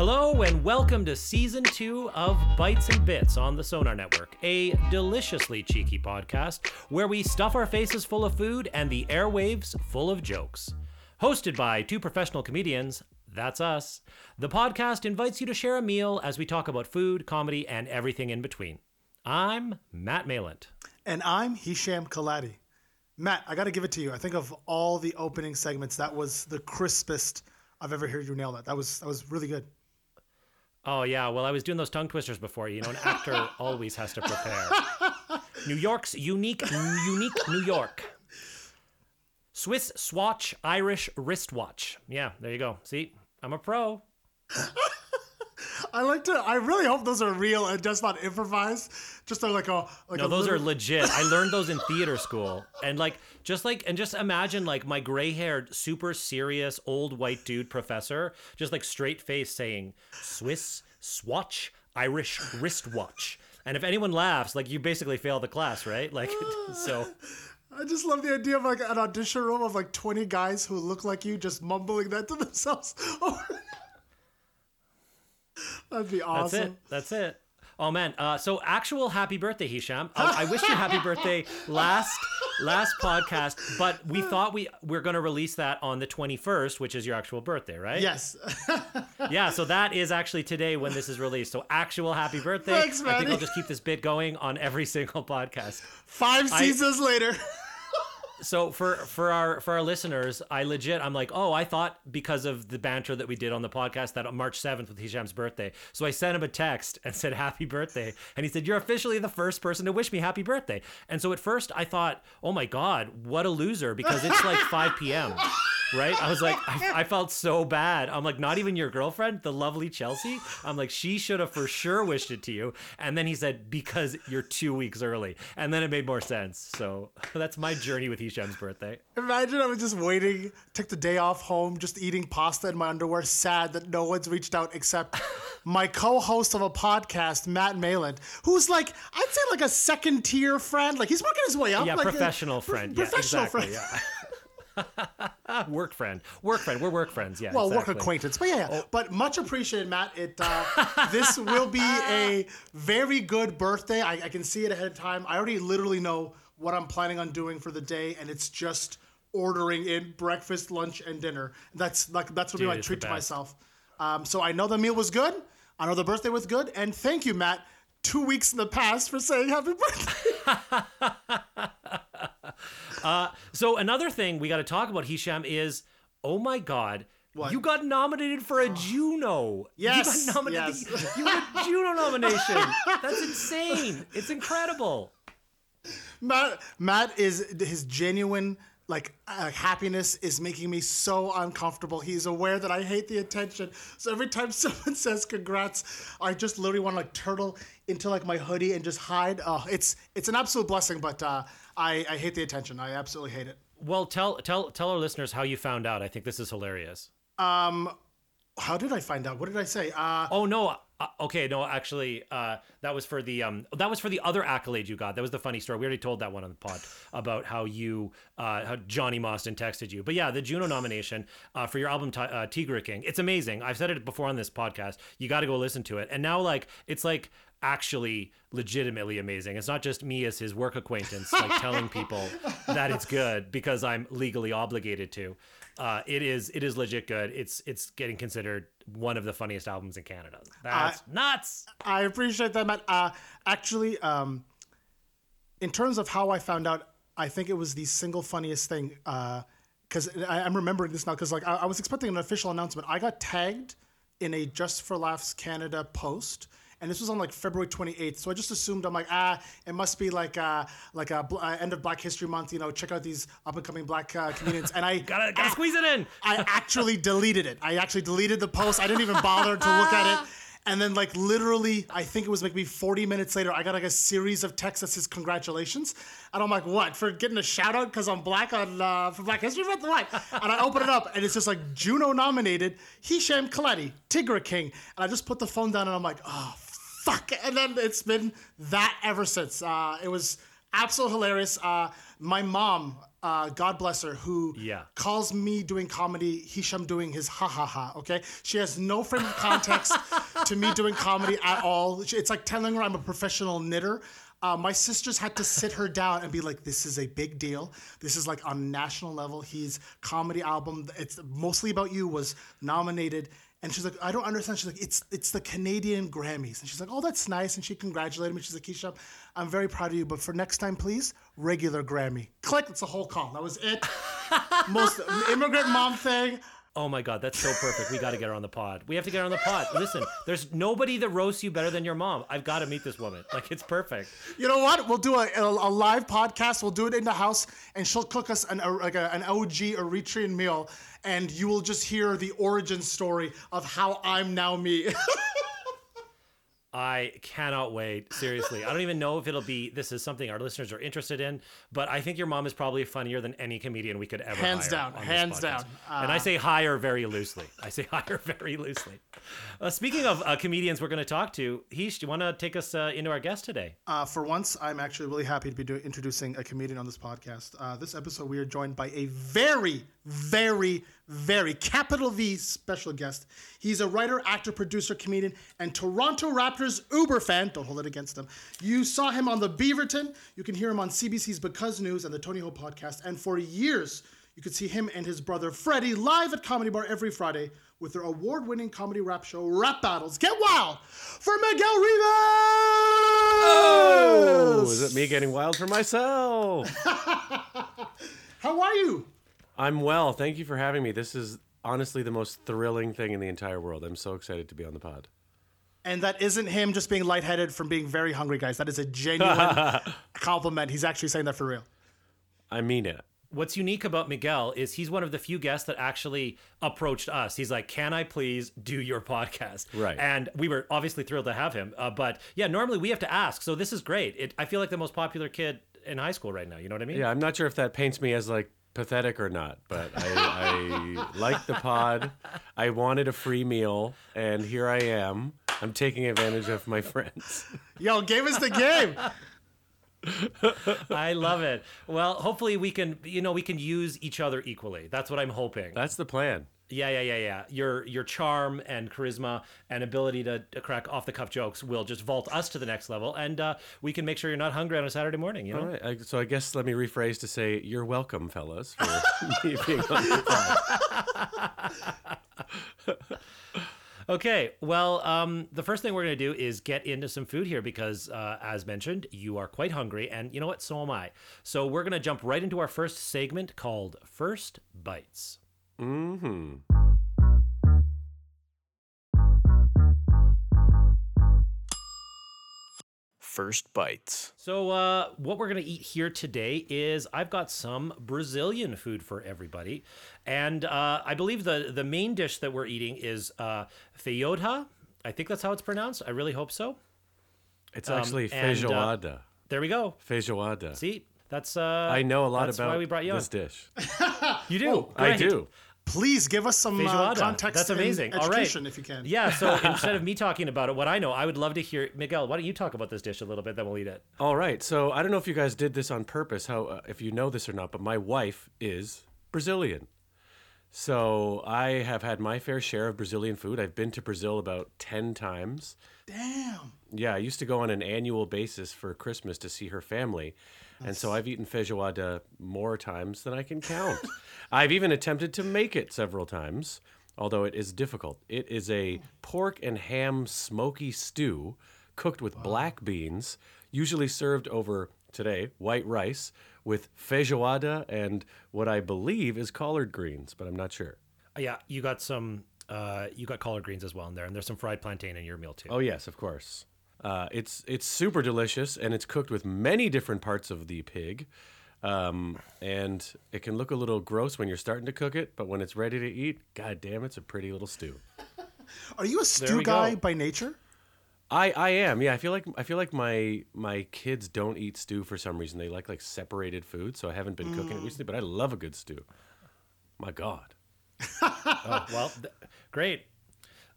Hello and welcome to season two of Bites and Bits on the Sonar Network, a deliciously cheeky podcast where we stuff our faces full of food and the airwaves full of jokes. Hosted by two professional comedians, that's us, the podcast invites you to share a meal as we talk about food, comedy, and everything in between. I'm Matt Malent. And I'm Hisham Kelati. Matt, I got to give it to you. I think of all the opening segments, that was the crispest I've ever heard you nail that. That was that was really good. Oh yeah, well I was doing those tongue twisters before. You know, an actor always has to prepare. New York's unique, unique New York. Swiss swatch, Irish wristwatch. Yeah, there you go. See, I'm a pro. I like to. I really hope those are real and just not improvised. Just like a like No, a those are legit. I learned those in theater school. And like just like and just imagine like my gray-haired, super serious old white dude professor just like straight face saying Swiss swatch, Irish wristwatch. And if anyone laughs, like you basically fail the class, right? Like so I just love the idea of like an audition room of like twenty guys who look like you just mumbling that to themselves. Oh, That'd be That's it. That's it. Oh man. Uh, so actual happy birthday, Hisham. Uh, I wish you happy birthday last last podcast, but we thought we we're gonna release that on the twenty first, which is your actual birthday, right? Yes. Yeah. So that is actually today when this is released. So actual happy birthday. Thanks, man. I think. I'll just keep this bit going on every single podcast. Five seasons later. So for for our for our listeners, I legit I'm like, oh, I thought because of the banter that we did on the podcast that on March 7th was Hisham's birthday. So I sent him a text and said happy birthday. And he said, You're officially the first person to wish me happy birthday. And so at first I thought, oh my God, what a loser, because it's like 5 p.m. Right? I was like, I, I felt so bad. I'm like, not even your girlfriend, the lovely Chelsea. I'm like, she should have for sure wished it to you. And then he said, because you're two weeks early. And then it made more sense. So that's my journey with Hisham's birthday. Imagine I was just waiting, took the day off home, just eating pasta in my underwear, sad that no one's reached out except my co-host of a podcast, Matt Mayland, who's like, I'd say like a second tier friend. Like he's working his way up. Yeah, like a- professional pro- friend. Professional yeah, exactly. friend. Yeah. work friend. Work friend. We're work friends. Yeah. Well, exactly. work acquaintance, but yeah, yeah. Oh. But much appreciated, Matt. It uh, this will be a very good birthday. I, I can see it ahead of time. I already literally know what I'm planning on doing for the day, and it's just ordering in breakfast, lunch, and dinner. That's like that's what Dude, my it's treat to myself. Um, so I know the meal was good. I know the birthday was good, and thank you, Matt. Two weeks in the past for saying happy birthday. So another thing we got to talk about, Hisham, is oh my god. You got nominated for a Juno. Yes, You got nominated. yes. You got a Juno nomination. That's insane. It's incredible. Matt, Matt is his genuine like uh, happiness is making me so uncomfortable. He's aware that I hate the attention, so every time someone says congrats, I just literally want to like turtle into like my hoodie and just hide. Oh, it's it's an absolute blessing, but uh, I I hate the attention. I absolutely hate it. Well, tell tell tell our listeners how you found out. I think this is hilarious. How did I find out? What did I say? Uh, Oh no. Uh, okay, no, actually, uh, that was for the um, that was for the other accolade you got. That was the funny story. We already told that one on the pod about how you, uh, how Johnny Mostyn texted you. But yeah, the Juno nomination uh, for your album Ti- uh, Tigray King. It's amazing. I've said it before on this podcast. You got to go listen to it. And now, like, it's like actually legitimately amazing. It's not just me as his work acquaintance, like telling people that it's good because I'm legally obligated to. Uh, it is it is legit good. It's it's getting considered one of the funniest albums in Canada. That's nuts. I appreciate that, Matt. Uh, actually, um, in terms of how I found out, I think it was the single funniest thing. Because I I'm remembering this now. Because like I, I was expecting an official announcement. I got tagged in a Just for Laughs Canada post, and this was on like February 28th. So I just assumed I'm like, ah, it must be like uh, like a bl- uh, end of Black History Month. You know, check out these up and coming black uh, comedians. And I Gotta, gotta squeeze it in. I actually deleted it. I actually deleted the post. I didn't even bother to look at it. And then, like, literally, I think it was maybe 40 minutes later, I got like a series of texts that says congratulations. And I'm like, what? For getting a shout out because I'm black on uh, for Black History Month? What? And I open it up and it's just like Juno nominated Hisham Kelati, Tigray King. And I just put the phone down and I'm like, oh, fuck. And then it's been that ever since. Uh, it was absolutely hilarious. Uh, my mom, uh, God bless her, who Yeah. calls me doing comedy, Hisham doing his ha ha ha. Okay, she has no frame of context to me doing comedy at all. It's like telling her I'm a professional knitter. Uh, my sisters had to sit her down and be like, "This is a big deal. This is like on national level. His comedy album, it's mostly about you, was nominated." And she's like, I don't understand. She's like, it's it's the Canadian Grammys. And she's like, oh, that's nice. And she congratulated me. She's like, Keisha, I'm very proud of you. But for next time, please, regular Grammy. Click. It's a whole call. That was it. Most immigrant mom thing. Oh my god, that's so perfect. We got to get her on the pod. We have to get her on the pod. Listen, there's nobody that roasts you better than your mom. I've got to meet this woman. Like it's perfect. You know what? We'll do a, a, a live podcast. We'll do it in the house, and she'll cook us an a, like a, an OG Eritrean meal, and you will just hear the origin story of how I'm now me. I cannot wait. Seriously, I don't even know if it'll be. This is something our listeners are interested in, but I think your mom is probably funnier than any comedian we could ever. Hands hire down, hands podcast. down. and I say hire very loosely. I say hire very loosely. Uh, speaking of uh, comedians, we're going to talk to. Heesh, do you want to take us uh, into our guest today? Uh, for once, I'm actually really happy to be do- introducing a comedian on this podcast. Uh, this episode, we are joined by a very, very, very capital V special guest. He's a writer, actor, producer, comedian, and Toronto Raptors Uber fan. Don't hold it against him. You saw him on the Beaverton. You can hear him on CBC's Because News and the Tony Ho podcast. And for years, you could see him and his brother Freddie live at Comedy Bar every Friday with their award-winning comedy rap show, Rap Battles. Get wild for Miguel Rivas! Oh, is it me getting wild for myself? How are you? I'm well. Thank you for having me. This is honestly the most thrilling thing in the entire world. I'm so excited to be on the pod. And that isn't him just being lightheaded from being very hungry, guys. That is a genuine compliment. He's actually saying that for real. I mean it. What's unique about Miguel is he's one of the few guests that actually approached us. He's like, "Can I please do your podcast?" Right. And we were obviously thrilled to have him. Uh, but yeah, normally we have to ask. So this is great. It, I feel like the most popular kid in high school right now. You know what I mean? Yeah, I'm not sure if that paints me as like pathetic or not, but I, I like the pod. I wanted a free meal, and here I am. I'm taking advantage of my friends. Yo, gave us the game. I love it. Well, hopefully we can, you know, we can use each other equally. That's what I'm hoping. That's the plan. Yeah, yeah, yeah, yeah. Your your charm and charisma and ability to, to crack off the cuff jokes will just vault us to the next level, and uh, we can make sure you're not hungry on a Saturday morning. You know. All right. I, so I guess let me rephrase to say you're welcome, fellas, for being on the. Okay, well, um, the first thing we're going to do is get into some food here because, uh, as mentioned, you are quite hungry, and you know what? So am I. So we're going to jump right into our first segment called First Bites. Mm-hmm. First bites. So, uh, what we're going to eat here today is I've got some Brazilian food for everybody. And uh, I believe the, the main dish that we're eating is uh, feijoada. I think that's how it's pronounced. I really hope so. It's actually and, uh, feijoada. There we go. Feijoada. See, that's. Uh, I know a lot about why we brought you this on. dish. You do. I do. Please give us some uh, context That's and amazing. All right. if you can. Yeah. So instead of me talking about it, what I know, I would love to hear Miguel. Why don't you talk about this dish a little bit? Then we'll eat it. All right. So I don't know if you guys did this on purpose, how uh, if you know this or not, but my wife is Brazilian. So I have had my fair share of Brazilian food. I've been to Brazil about 10 times. Damn. Yeah, I used to go on an annual basis for Christmas to see her family. And so I've eaten feijoada more times than I can count. I've even attempted to make it several times, although it is difficult. It is a pork and ham smoky stew cooked with black beans, usually served over today white rice with feijoada and what I believe is collard greens, but I'm not sure. Uh, Yeah, you got some. Uh, you got collard greens as well in there, and there's some fried plantain in your meal too. Oh yes, of course. Uh, it's it's super delicious, and it's cooked with many different parts of the pig. Um, and it can look a little gross when you're starting to cook it, but when it's ready to eat, god damn, it's a pretty little stew. Are you a stew guy go. by nature? I, I am yeah I feel like I feel like my my kids don't eat stew for some reason they like like separated food so I haven't been cooking it recently but I love a good stew. My God. Oh, well, th- great.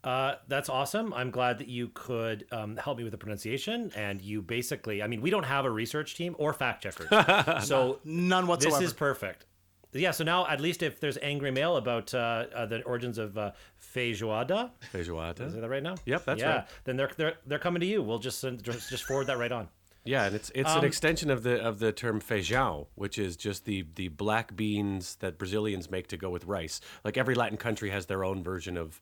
Uh, that's awesome. I'm glad that you could um, help me with the pronunciation. And you basically, I mean, we don't have a research team or fact checkers. so None whatsoever. this is perfect. Yeah, so now at least if there's angry mail about uh, uh, the origins of uh, feijoada, is Feijoada. that right now? Yep, that's yeah, right. then they're they're they're coming to you. We'll just send, just just forward that right on. Yeah, and it's it's Um, an extension of the of the term feijão, which is just the the black beans that Brazilians make to go with rice. Like every Latin country has their own version of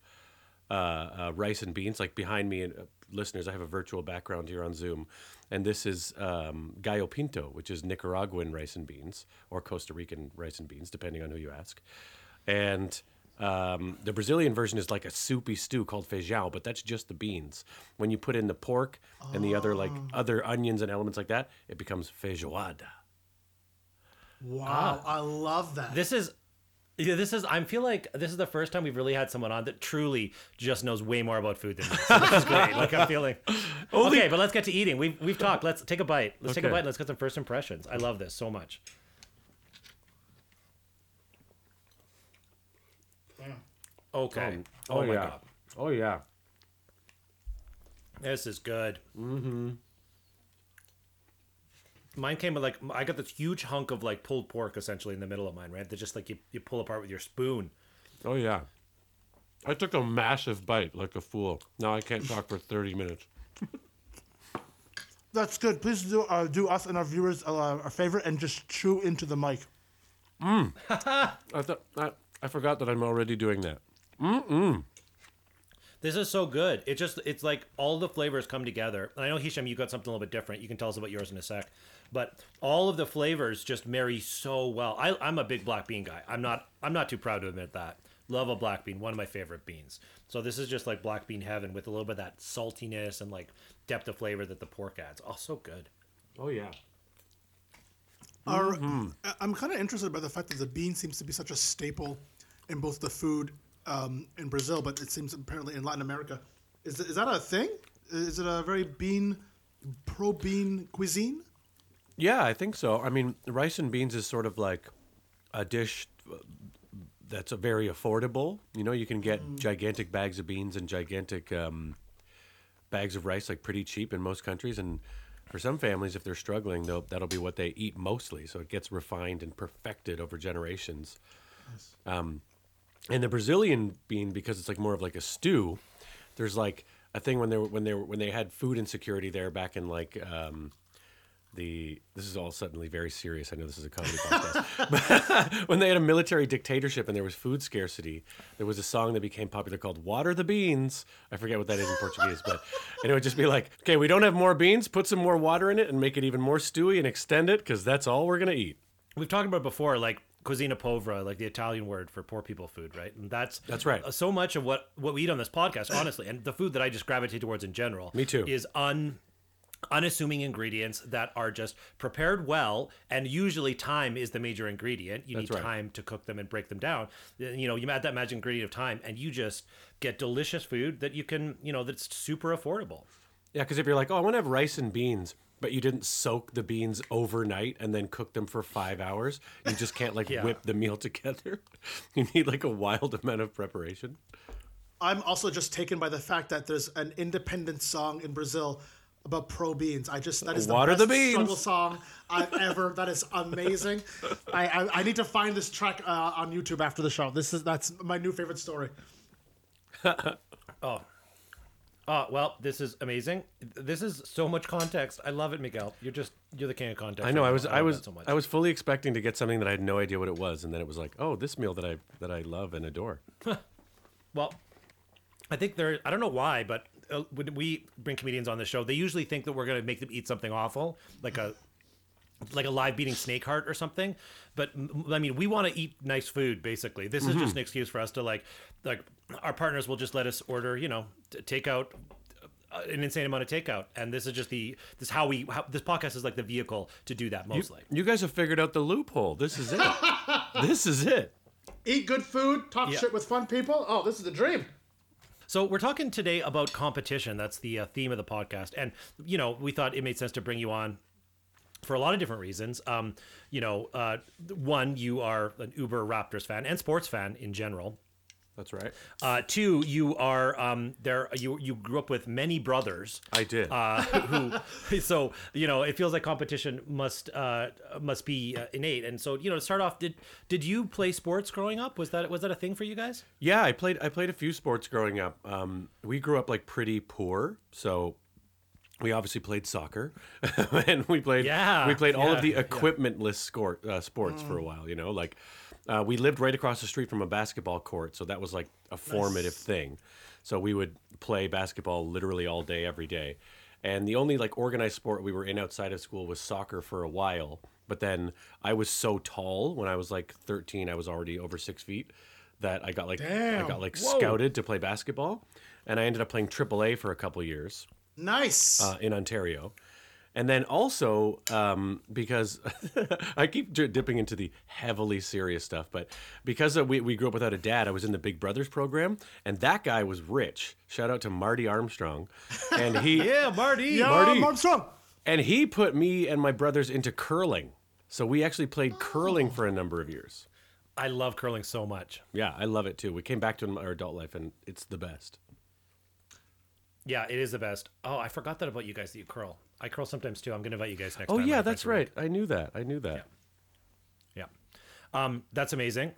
uh, uh, rice and beans. Like behind me, and uh, listeners, I have a virtual background here on Zoom, and this is um, gallo pinto, which is Nicaraguan rice and beans or Costa Rican rice and beans, depending on who you ask. And um, the Brazilian version is like a soupy stew called feijão, but that's just the beans. When you put in the pork and the other like other onions and elements like that, it becomes feijoada. wow, I love that. This is. Yeah, this is. I feel like this is the first time we've really had someone on that truly just knows way more about food than me. So this is great. Like I'm feeling. okay, but let's get to eating. We've we've talked. Let's take a bite. Let's take a bite. and Let's get some first impressions. I love this so much. Okay. Oh, my god, Oh yeah. this is good. Mm-hmm. Mine came with like I got this huge hunk of like pulled pork essentially in the middle of mine, right? That just like you, you pull apart with your spoon. Oh yeah. I took a massive bite like a fool. Now I can't talk for 30 minutes. That's good. Please do uh, do us and our viewers uh, a favor and just chew into the mic. I thought I, I forgot that I'm already doing that. This is so good. It just it's like all the flavors come together. And I know Hisham, you got something a little bit different. You can tell us about yours in a sec. But all of the flavors just marry so well. I, I'm a big black bean guy. I'm not I'm not too proud to admit that. Love a black bean, one of my favorite beans. So this is just like black bean heaven with a little bit of that saltiness and like depth of flavor that the pork adds. Oh, so good. Oh yeah. Are, mm-hmm. I- I'm kind of interested by the fact that the bean seems to be such a staple in both the food um, in Brazil, but it seems apparently in Latin America. Is, is that a thing? Is it a very bean, pro bean cuisine? Yeah, I think so. I mean, rice and beans is sort of like a dish uh, that's a very affordable. You know, you can get gigantic bags of beans and gigantic um, bags of rice like pretty cheap in most countries and for some families if they're struggling they'll, that'll be what they eat mostly so it gets refined and perfected over generations um, and the brazilian bean because it's like more of like a stew there's like a thing when they were when they were when they had food insecurity there back in like um, the this is all suddenly very serious. I know this is a comedy podcast. But when they had a military dictatorship and there was food scarcity, there was a song that became popular called "Water the Beans." I forget what that is in Portuguese, but and it would just be like, "Okay, we don't have more beans. Put some more water in it and make it even more stewy and extend it because that's all we're gonna eat." We've talked about before, like cucina povera, like the Italian word for poor people food, right? And that's That's right. So much of what what we eat on this podcast, honestly, and the food that I just gravitate towards in general, Me too. is un unassuming ingredients that are just prepared well and usually time is the major ingredient you That's need right. time to cook them and break them down you know you add that magic ingredient of time and you just get delicious food that you can you know that's super affordable Yeah, because if you're like, "Oh, I want to have rice and beans," but you didn't soak the beans overnight and then cook them for five hours, you just can't like Yeah. whip the meal together. You need like a wild amount of preparation. I'm also just taken by the fact that there's an independent song in Brazil about pro beans. I just that is the Water best the beans. struggle song I've ever. That is amazing. I, I I need to find this track uh, on YouTube after the show. This is that's my new favorite story. oh well this is amazing this is so much context i love it miguel you're just you're the king of context I know. I was. I love was. so. I was fully expecting to get something that I had no idea what it was, and then it was like, oh, this meal that I that I love and adore. Well, I think there. I don't know why, but uh, when we bring comedians on the show, they usually think that we're going to make them eat something awful, like a like a live beating snake heart or something. But I mean, we want to eat nice food. Basically, this is just an excuse for us to like like our partners will just let us order, you know, t- take out uh, an insane amount of takeout, and this is just the this how we how, this podcast is like the vehicle to do that mostly. You guys have figured out the loophole. This is it. this is it. Eat good food, talk Yeah. shit with fun people. Oh, this is the dream. So we're talking today about competition. That's the uh, theme of the podcast, and you know we thought it made sense to bring you on for a lot of different reasons. Um, you know, uh, one, you are an Uber Raptors fan and sports fan in general. That's right. Uh, two, you are um, there. You you grew up with many brothers. I did. Uh, who, so you know, it feels like competition must uh, must be uh, innate. And so you know, to start off, did did you play sports growing up? Was that was that a thing for you guys? Yeah, I played I played a few sports growing up. Um, we grew up like pretty poor, so we obviously played soccer, and we played Yeah, we played all of the yeah. equipmentless score, uh, sports for a while. You know, like uh, we lived right across the street from a basketball court, so that was like a formative thing. So we would play basketball literally all day, every day. And the only like organized sport we were in outside of school was soccer for a while. But then I was so tall when I was like 13, I was already over six feet that I got like I got like scouted to play basketball, and I ended up playing AAA for a couple years Nice. uh, in Ontario. And then also um, because I keep j- dipping into the heavily serious stuff, but because uh, we, we grew up without a dad, I was in the Big Brothers program, and that guy was rich. Shout out to Marty Armstrong, and he Yeah, Marty. yeah, Marty. Armstrong. and he put me and my brothers into curling. So we actually played curling for a number of years. I love curling so much. Yeah, I love it too. We came back to it in our adult life, and it's the best. Yeah, it is the best. Oh, I forgot that about you guys that you curl. I curl sometimes too. I'm going to invite you guys next Oh time. yeah, that's right. I knew that. I knew that. Yeah. Um, that's amazing.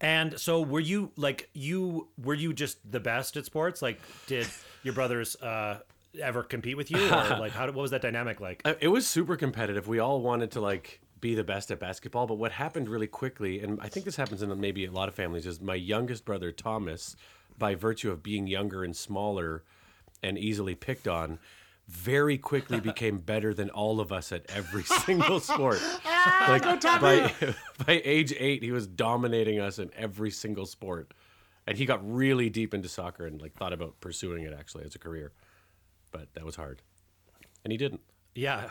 And so were you like you were you just the best at sports? Like did your brothers uh ever compete with you or like how what was that dynamic like? Uh, It was super competitive. We all wanted to like be the best at basketball, but what happened really quickly, and I think this happens in maybe a lot of families, is my youngest brother Thomas, by virtue of being younger and smaller, and easily picked on, very quickly became better than all of us at every single sport. Ah, like by by age eight, he was dominating us in every single sport, and he got really deep into soccer and like thought about pursuing it actually as a career, but that was hard, and he didn't. Yeah,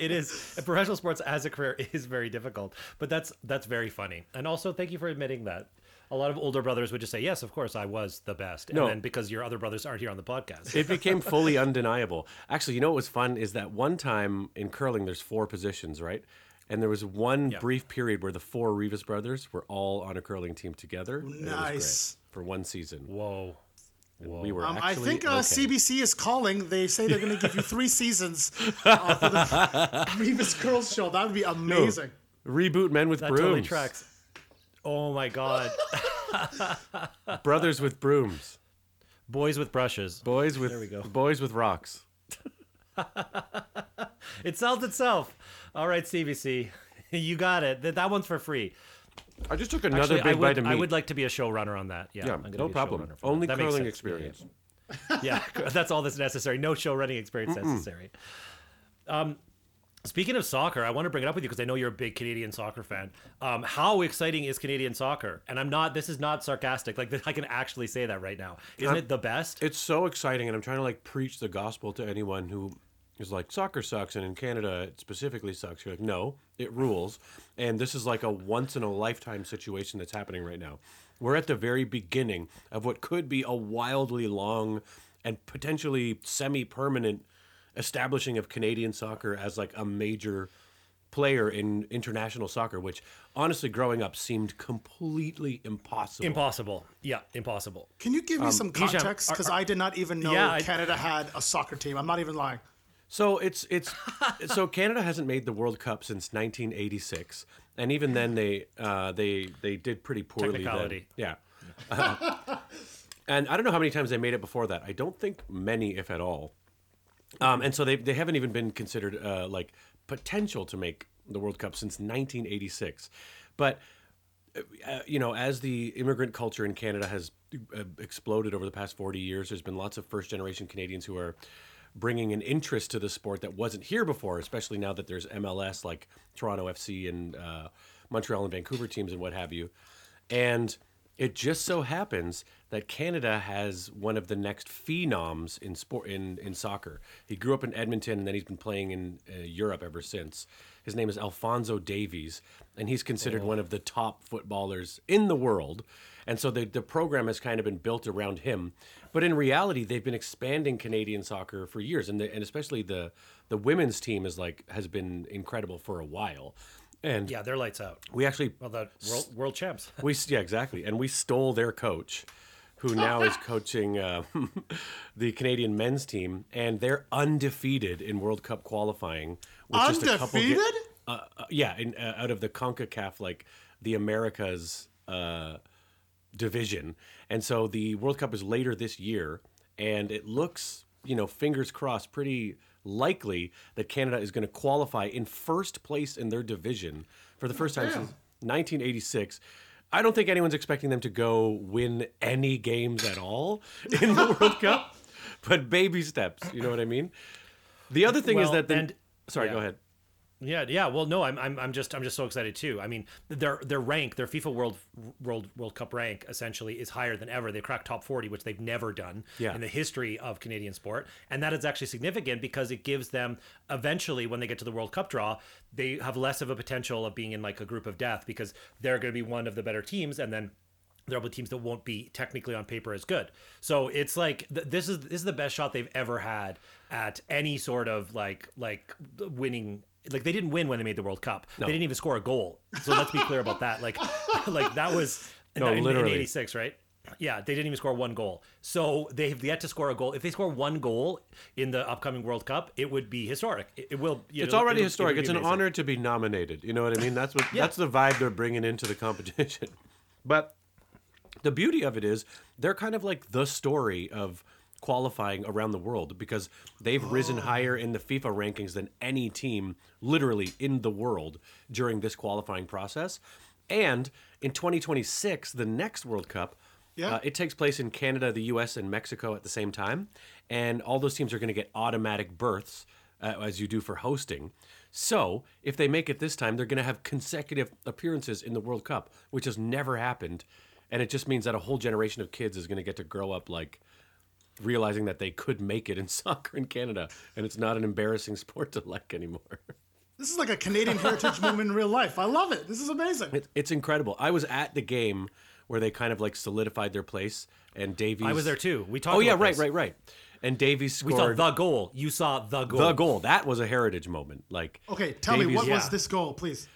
it is. Professional sports as a career is very difficult, but that's that's very funny. And also, thank you for admitting that. A lot of older brothers would just say, "Yes, of course, I was the best," and No. then because your other brothers aren't here on the podcast, it became fully undeniable. Actually, you know what was fun is that one time in curling, there's four positions, right? And there was one Yeah. brief period where the four Rivas brothers were all on a curling team together. and was great Nice. for one season. whoa, We were Um, I think uh, okay. CBC is calling. They say they're going to give you three seasons uh, for the Rivas Girls show. That would be amazing. No. reboot Men with that Brooms. totally tracks. Oh my god, Brothers with brooms. boys with brushes. Boys with there we go. boys with rocks. It sells itself. All right, CBC, you got it. That, that one's for free. I just took another Actually, big I bite would, of meat. I would like to be a showrunner on that. Yeah, yeah, no problem. Only that. That makes curling. Yeah, yeah, experience. Yeah, that's all that's necessary. No show running experience necessary. Um, speaking of soccer, I want to bring it up with you because I know you're a big Canadian soccer fan. Um, how exciting is Canadian soccer? And I'm not. This is not sarcastic. Like I can actually say that right now. Isn't it the best? It's so exciting, and I'm trying to like preach the gospel to anyone who is like soccer sucks, and in Canada it specifically sucks. You're like, no, it rules, and this is like a once in a lifetime situation that's happening right now. We're at the very beginning of what could be a wildly long and potentially semi-permanent establishing of Canadian soccer as like a major player in international soccer, which honestly, growing up, seemed completely impossible. Impossible. Yeah, impossible. Can you give me some context? Because I did not even know Yeah, I- Canada had a soccer team. I'm not even lying. So it's it's so Canada hasn't made the World Cup since 1986, and even then they uh, they they did pretty poorly. then. Technicality. Yeah. and I don't know how many times they made it before that. I don't think many, if at all. Um, and so they they haven't even been considered uh, like potential to make the World Cup since 1986. But uh, you know, as the immigrant culture in Canada has uh, exploded over the past 40 years, there's been lots of first generation Canadians who are bringing an interest to the sport that wasn't here before, especially now that there's MLS like Toronto FC and uh, Montreal and Vancouver teams and what have you. And It just so happens that Canada has one of the next phenoms in sport in, in soccer. He grew up in Edmonton and then he's been playing in uh, Europe ever since. His name is Alfonso Davies, and he's considered one of the top footballers in the world. And so the, the program has kind of been built around him. But in reality, they've been expanding Canadian soccer for years, and the, and especially the the women's team is like has been incredible for a while. And Yeah, they're lights out. we actually Well, the world world champs. we yeah exactly, and we stole their coach, who now is coaching uh, the Canadian men's team, and they're undefeated in World Cup qualifying. With Just a couple Undefeated? uh, uh, yeah, in, uh, out of the Concacaf, like the Americas uh, division, and so the World Cup is later this year, and it looks, you know, fingers crossed, pretty likely that Canada is going to qualify in first place in their division for the first time oh, since 1986. I don't think anyone's expecting them to go win any games at all in the World Cup, but baby steps. You know what I mean? The other thing is that the, and- sorry, yeah. go ahead. Yeah, yeah. Well, no, I'm, I'm, I'm just, I'm just so excited too. I mean, their, their rank, their FIFA World, World, World Cup rank, essentially, is higher than ever. They cracked top 40, which they've never done Yeah. in the history of Canadian sport, and that is actually significant because it gives them eventually, when they get to the World Cup draw, they have less of a potential of being in like a group of death because they're going to be one of the better teams, and then there will be teams that won't be technically on paper as good. So it's like th- this is this is the best shot they've ever had at any sort of like like winning. Like they didn't win when they made the World Cup. They didn't even score a goal. So let's be clear about that. Like like that was No, in, in literally. '86, right? Yeah, they didn't even score one goal. So they have yet to score a goal. If they score one goal in the upcoming World Cup, it would be historic. It, it will. you It's know, already it'll- historic. It's an amazing. honor to be nominated. You know what I mean? That's what yeah. that's the vibe they're bringing into the competition. But the beauty of it is they're kind of like the story of qualifying around the world because they've risen higher in the FIFA rankings than any team literally in the world during this qualifying process. And in 2026, the next World Cup, Yeah. uh, it takes place in Canada, the US, and Mexico at the same time. And all those teams are going to get automatic berths uh, as you do for hosting. So if they make it this time, they're going to have consecutive appearances in the World Cup, which has never happened. And it just means that a whole generation of kids is going to get to grow up like realizing that they could make it in soccer in Canada and it's not an embarrassing sport to like anymore. This is like a Canadian heritage moment in real life. I love it. This is amazing. It, it's incredible. I was at the game where they kind of like solidified their place and Davies I was there too. We talked. Oh yeah, about right, this. right, right. And Davies We saw scored the goal. You saw the goal. the goal. That was a heritage moment. Like Okay, tell me Davies- what was this goal, please?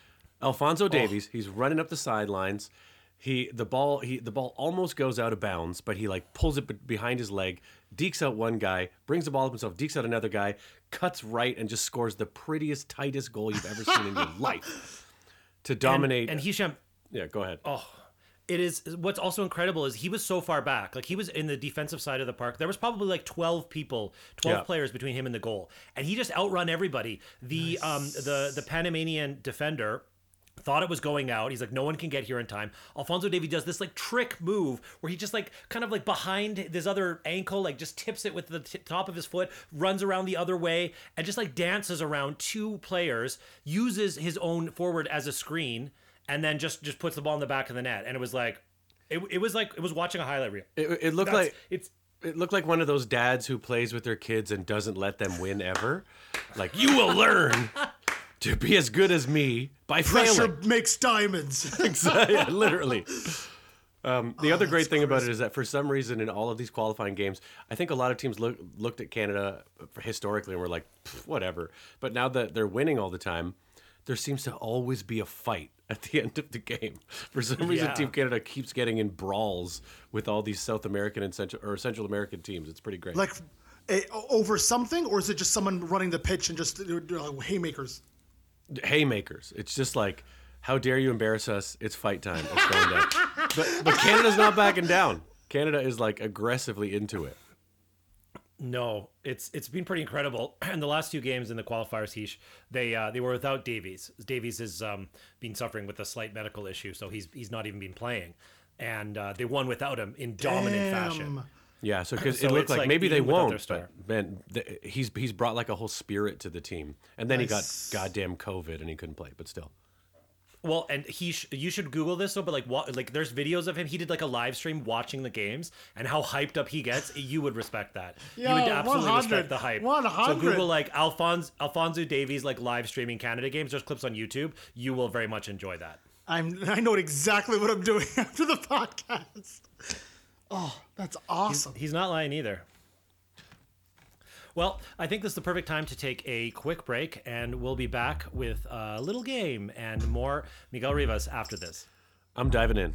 Alfonso oh. Davies, he's running up the sidelines. He the ball he the ball almost goes out of bounds, but he like pulls it be- behind his leg, dekes out one guy, brings the ball up himself, dekes out another guy, cuts right, and just scores the prettiest, tightest goal you've ever seen in your life to dominate. And Hisham, yeah, go ahead. oh, it is what's also incredible is he was so far back. Like he was in the defensive side of the park. There was probably like 12 people, 12 Yeah. players between him and the goal. And he just outrun everybody. The um the the Panamanian defender thought it was going out. He's like, no one can get here in time. Alfonso Davies does this like trick move where he just like kind of like behind this other ankle, like just tips it with the t- top of his foot, runs around the other way, and just like dances around two players, uses his own forward as a screen, and then just just puts the ball in the back of the net. And it was like, it, it was like it was watching a highlight reel. It, it looked That's- like it's it looked like one of those dads who plays with their kids and doesn't let them win ever. Like you will learn to be as good as me by Pressure failing. makes diamonds. yeah, literally. Um, Oh, the other great thing about it is that for some reason in all of these qualifying games, I think a lot of teams look, looked at Canada historically and were like, whatever. But now that they're winning all the time, there seems to always be a fight at the end of the game. For some reason, Yeah. Team Canada keeps getting in brawls with all these South American and Central or Central American teams. It's pretty great. like eh, over something, or is it just someone running the pitch and just uh, haymakers? Haymakers. It's just like, how dare you embarrass us? It's fight time. It's going down. but but Canada's not backing down. Canada is like aggressively into it. No, it's it's been pretty incredible. And the last two games in the qualifiers, Heesh, they uh, they were without Davies. Davies has um, been suffering with a slight medical issue, so he's he's not even been playing. And uh, they won without him in dominant fashion. Damn. Yeah, so uh, because So it looked like, like maybe they won't, star. but man, th- he's he's brought like a whole spirit to the team, and then Nice. he got goddamn COVID and he couldn't play, but still, Well, and he sh- you should Google this though. But like, wa- like there's videos of him. He did like a live stream watching the games and how hyped up he gets. You would respect that. you Yo, would absolutely 100, respect the hype. So Google like Alphonse Alfonso Davies like live streaming Canada games. There's clips on YouTube. You will very much enjoy that. I'm. I know exactly what I'm doing after the podcast. Oh, that's awesome. He's not lying either. Well, I think this is the perfect time to take a quick break, and we'll be back with a little game and more Miguel Rivas after this. I'm diving in.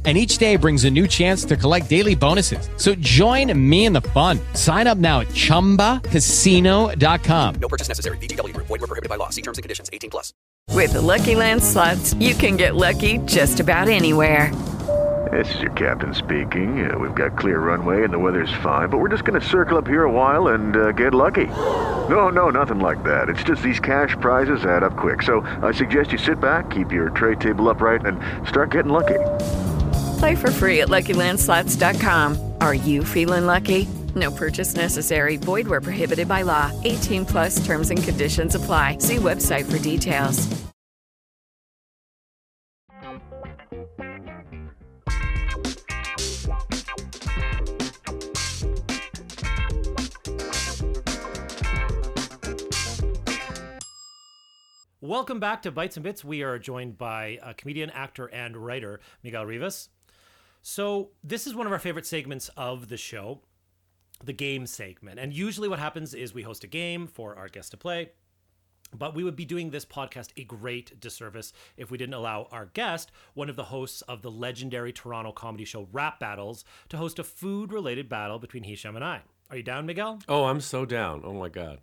And each day brings a new chance to collect daily bonuses. So join me in the fun. Sign up now at chumbacasino.com. No purchase necessary. VGW Group. Void were prohibited by law. See terms and conditions. 18 plus. With the Lucky Land slots, you can get lucky just about anywhere. This is your captain speaking. Uh, we've got clear runway and the weather's fine, but we're just going to circle up here a while and uh, get lucky. No, no, nothing like that. It's just these cash prizes add up quick. So I suggest you sit back, keep your tray table upright, and start getting lucky. Play for free at LuckyLandSlots.com. Are you feeling lucky? No purchase necessary. Void where prohibited by law. 18 plus terms and conditions apply. See website for details. Welcome back to Bites and Bits. We are joined by a comedian, actor, and writer, Miguel Rivas. So, this is one of our favorite segments of the show, the game segment. And usually, what happens is we host a game for our guest to play. But we would be doing this podcast a great disservice if we didn't allow our guest, one of the hosts of the legendary Toronto comedy show Rap Battles, to host a food related battle between Hisham and I. Are you down, Miguel? Oh, I'm so down. Oh my god.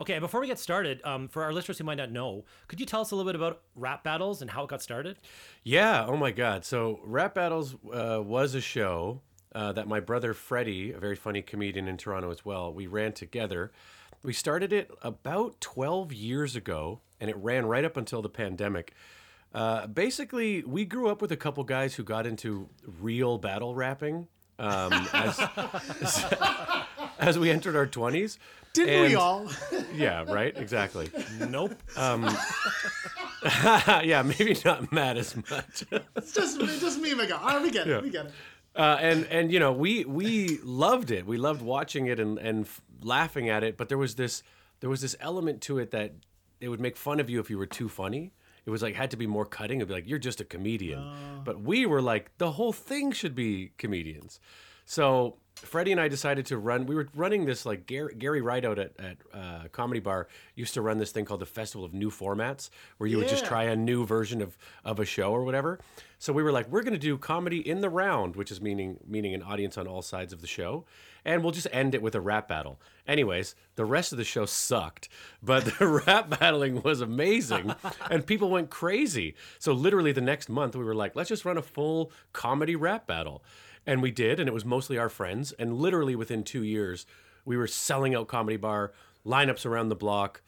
Okay, before we get started, um, for our listeners who might not know, could you tell us a little bit about Rap Battles and how it got started? Yeah. Oh my God. So Rap Battles uh, was a show uh, that my brother Freddie, a very funny comedian in Toronto as well, we ran together. We started it about 12 years ago, and it ran right up until the pandemic. Uh, basically, we grew up with a couple guys who got into real battle rapping um, as, as we entered our 20s. Didn't we all? Yeah, right? Exactly. Nope. yeah, maybe not Matt as much. It's just, it's just me, Miguel. All right, we get it. We get it. Uh, and and you know we we loved it. We loved watching it and and f- laughing at it. But there was this there was this element to it that it would make fun of you if you were too funny. It was like had to be more cutting. It'd be like you're just a comedian. But we were like the whole thing should be comedians. So Freddie and I decided to run. We were running this like Gary, Gary Rideout at at uh, Comedy Bar used to run this thing called the Festival of New Formats, where you would just try a new version of of a show or whatever. So we were like, we're going to do comedy in the round, which is meaning meaning an audience on all sides of the show, and we'll just end it with a rap battle. Anyways, the rest of the show sucked, but the rap battling was amazing, and people went crazy. So literally the next month, we were like, let's just run a full comedy rap battle, and we did, and it was mostly our friends, and literally within two years, we were selling out comedy bar lineups around the block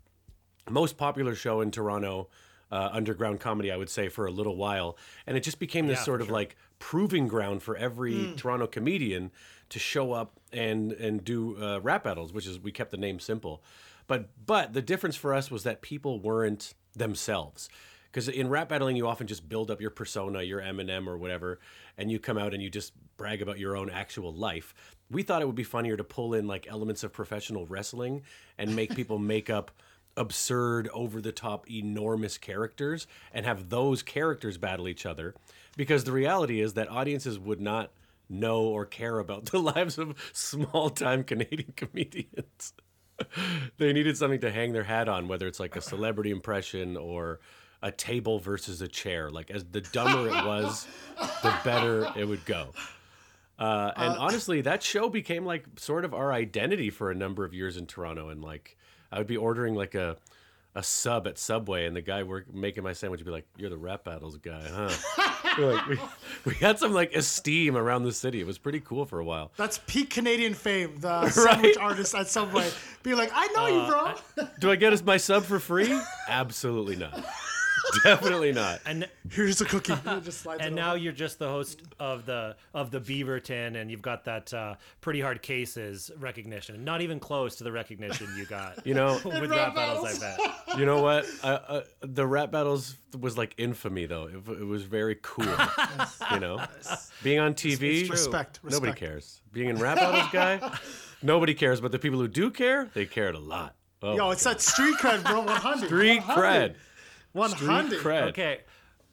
most popular show in Toronto, uh, underground comedy, I would say, for a little while. And it just became this Yeah, sort of sure. like proving ground for every Toronto comedian to show up and and do uh, rap battles, which is we kept the name simple. But but the difference for us was that people weren't themselves. Because in rap battling, you often just build up your persona, your Eminem or whatever, and you come out and you just brag about your own actual life. We thought it would be funnier to pull in like elements of professional wrestling and make people make up absurd, over the top, enormous characters and have those characters battle each other. Because the reality is that audiences would not know or care about the lives of small time Canadian comedians. they needed something to hang their hat on, whether it's like a celebrity impression or a table versus a chair. Like, as the dumber it was, the better it would go. Uh, and honestly, that show became like sort of our identity for a number of years in Toronto. And like, I would be ordering like a a sub at Subway, and the guy work, making my sandwich would be like, "You're the rap battles guy, huh?" Like, we, we had some like esteem around the city. It was pretty cool for a while. That's peak Canadian fame. The sandwich artist at Subway be like, "I know you, bro." Do I get us my sub for free? Absolutely not. Definitely not. And Here's a cookie. Just and now you're just the host of the of the Beaverton, and you've got that uh, pretty hard cases recognition. Not even close to the recognition you got. You know, with rap battles, I bet. you know what? Uh, uh, the rap battles was like infamy, though. It, it was very cool. you know, being on TV, it's respect, nobody respect. cares. Being in rap battles, guy, nobody cares. But the people who do care, they cared a lot. Oh, Yo, it's that street cred, bro. 100. street 100. cred. 100. Cred. Okay.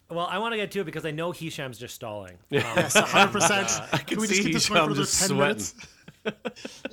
Well, I want to get to it because I know Hisham's just stalling. Um, Yes, 100%. I can Can we see just keep this Hisham going for just another 10 sweating. minutes?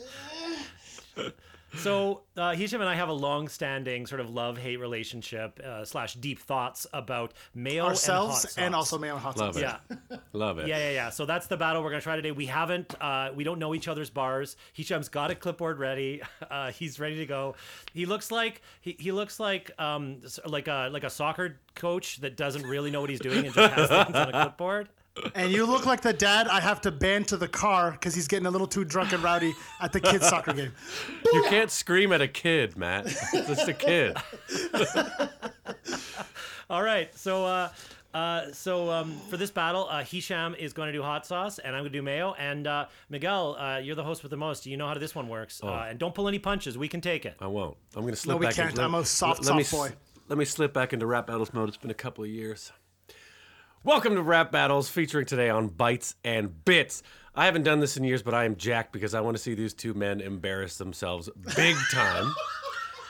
So uh, Hisham and I have a long-standing sort of love-hate relationship uh, slash deep thoughts about mayo Ourselves and, hot and also mayo and hot Love sauce. it. Yeah, Love it. yeah, yeah, yeah. So that's the battle we're gonna try today. We haven't, uh, we don't know each other's bars. Hisham's got a clipboard ready. Uh, he's ready to go. He looks like he, he looks like um like a like a soccer coach that doesn't really know what he's doing and just has things on a clipboard. And you look like the dad I have to ban to the car because he's getting a little too drunk and rowdy at the kids' soccer game. You can't scream at a kid, Matt. It's just a kid. All right, so uh, uh, so um, for this battle, uh, Hisham is going to do hot sauce, and I'm going to do mayo. And uh, Miguel, uh, you're the host with the most. You know how this one works. Oh. Uh, and don't pull any punches. We can take it. I won't. I'm gonna slip we back. can't. Into, I'm a soft, let me soft s- boy. Let me slip back into rap battles mode. It's been a couple of years. Welcome to Rap Battles, featuring today on Bites and Bits. I haven't done this in years, but I am jacked because I want to see these two men embarrass themselves big time.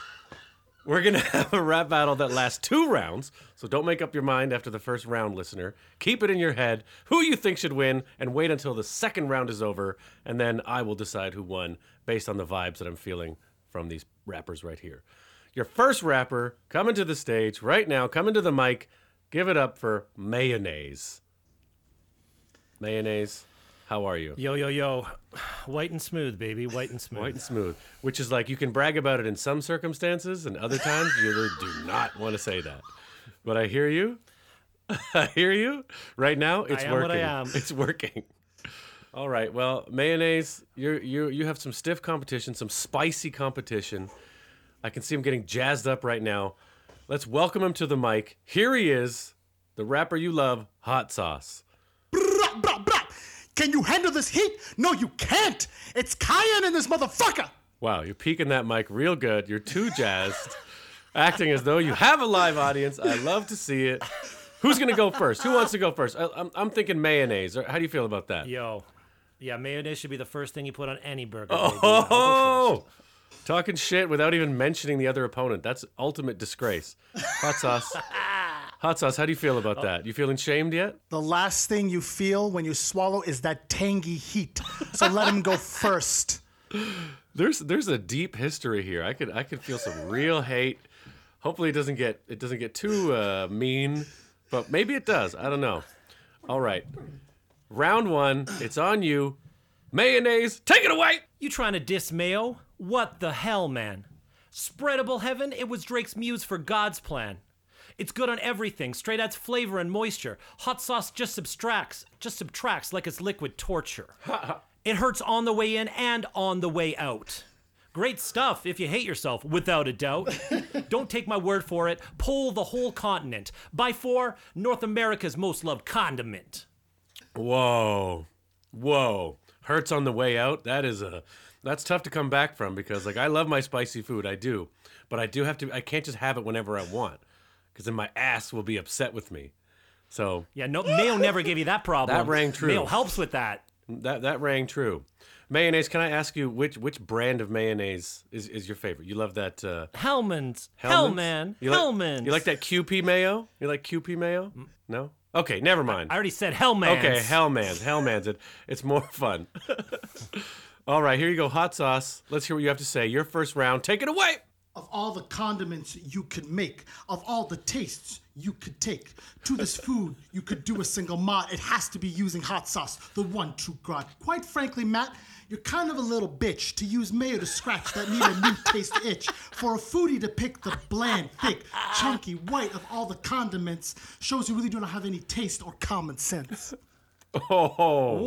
We're going to have a rap battle that lasts two rounds, so don't make up your mind after the first round, listener. Keep it in your head who you think should win, and wait until the second round is over, and then I will decide who won based on the vibes that I'm feeling from these rappers right here. Your first rapper coming to the stage right now, coming to the mic. Give it up for Mayonnaise. Mayonnaise, how are you? Yo, yo, yo. White and smooth, baby. White and smooth. White and smooth, which is like you can brag about it in some circumstances, and other times you do not want to say that. But I hear you. I hear you. Right now, it's am working. what I am. It's working. All right. Well, mayonnaise, you you you have some stiff competition, some spicy competition. I can see him getting jazzed up right now. Let's welcome him to the mic. Here he is, the rapper you love, Hot Sauce. Brah, brah, brah. Can you handle this heat? No, you can't. It's cayenne in this motherfucker. Wow, you're peaking that mic real good. You're too jazzed, acting as though you have a live audience. I love to see it. Who's gonna go first? Who wants to go first? I, I'm, I'm thinking mayonnaise. How do you feel about that? Yo. Yeah, mayonnaise should be the first thing you put on any burger. baby. I'll go Oh, talking shit without even mentioning the other opponent. That's ultimate disgrace. Hot sauce. Hot sauce. How do you feel about that? You feeling shamed yet? The last thing you feel when you swallow is that tangy heat. So let him go first. There's there's a deep history here. I could I could feel some real hate. Hopefully it doesn't get it doesn't get too uh, mean, but maybe it does. I don't know. All right, round one. It's on you. Mayonnaise, take it away. You trying to diss Mayo? What the hell, man? Spreadable heaven? It was Drake's muse for God's plan. It's good on everything, straight adds flavor and moisture. Hot sauce just subtracts, just subtracts like it's liquid torture. it hurts on the way in and on the way out. Great stuff if you hate yourself, without a doubt. Don't take my word for it. Pull the whole continent. By four, North America's most loved condiment. Whoa, whoa. Hurts on the way out. That is a that's tough to come back from because like I love my spicy food. I do, but I do have to. I can't just have it whenever I want because then my ass will be upset with me. So Yeah, no, Mayo never gave you that problem. That rang true. Mayo helps with that. That that rang true. Mayonnaise. Can I ask you which which brand of mayonnaise is, is your favorite? You love that uh, Hellmann's. Hellmann. You like, Hellmann's. You like that Kewpie mayo? You like Kewpie mayo? No. Okay, never mind. I already said Hellmann's. Okay, Hellmann's. Hellmann's. It, it's more fun. All right, here you go. Hot sauce. Let's hear what you have to say. Your first round. Take it away. Of all the condiments you could make, of all the tastes you could take, to this food you could do a single mod. It has to be using hot sauce, the one true god. Quite frankly, Matt, You're kind of a little bitch to use mayo to scratch that need a new taste itch. For a foodie to pick the bland, thick, chunky white of all the condiments shows you really do not have any taste or common sense. Oh, oh.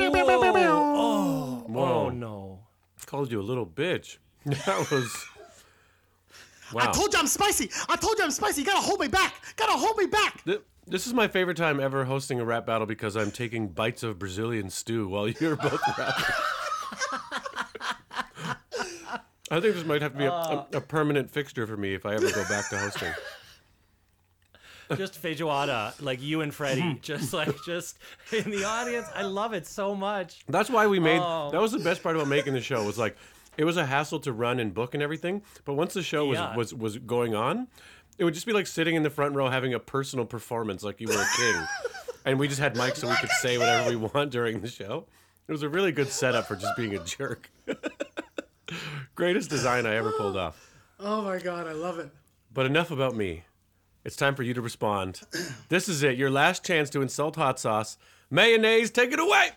oh no. called you a little bitch. That was. Wow. I told you I'm spicy. I told you I'm spicy. You gotta hold me back. Gotta hold me back. Th- This is my favorite time ever hosting a rap battle because I'm taking bites of Brazilian stew while you're both rapping. I think this might have to be a, a, a permanent fixture for me if I ever go back to hosting. Just feijoada, like you and Freddie, mm-hmm. just like just in the audience. I love it so much. That's why we made. Oh. That was the best part about making the show. Was like, it was a hassle to run and book and everything. But once the show was Yeah. was was going on, it would just be like sitting in the front row having a personal performance, like you were a king. and we just had mics so we could say whatever we want during the show. It was a really good setup for just being a jerk. Greatest design I ever pulled off. Oh my god, I love it. But enough about me. It's time for you to respond. This is it. Your last chance to insult hot sauce. Mayonnaise, take it away.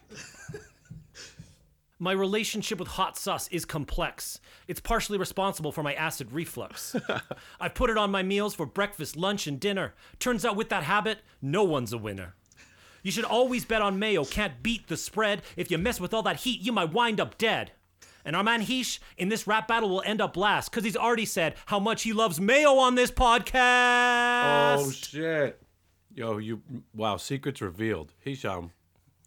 My relationship with hot sauce is complex. It's partially responsible for my acid reflux. I put it on my meals for breakfast, lunch, and dinner. Turns out with that habit, no one's a winner. You should always bet on mayo, can't beat the spread. If you mess with all that heat, you might wind up dead. And our man Heesh in this rap battle will end up last because he's already said how much he loves mayo on this podcast. Oh shit! Yo, you wow! Secrets revealed. Hisham,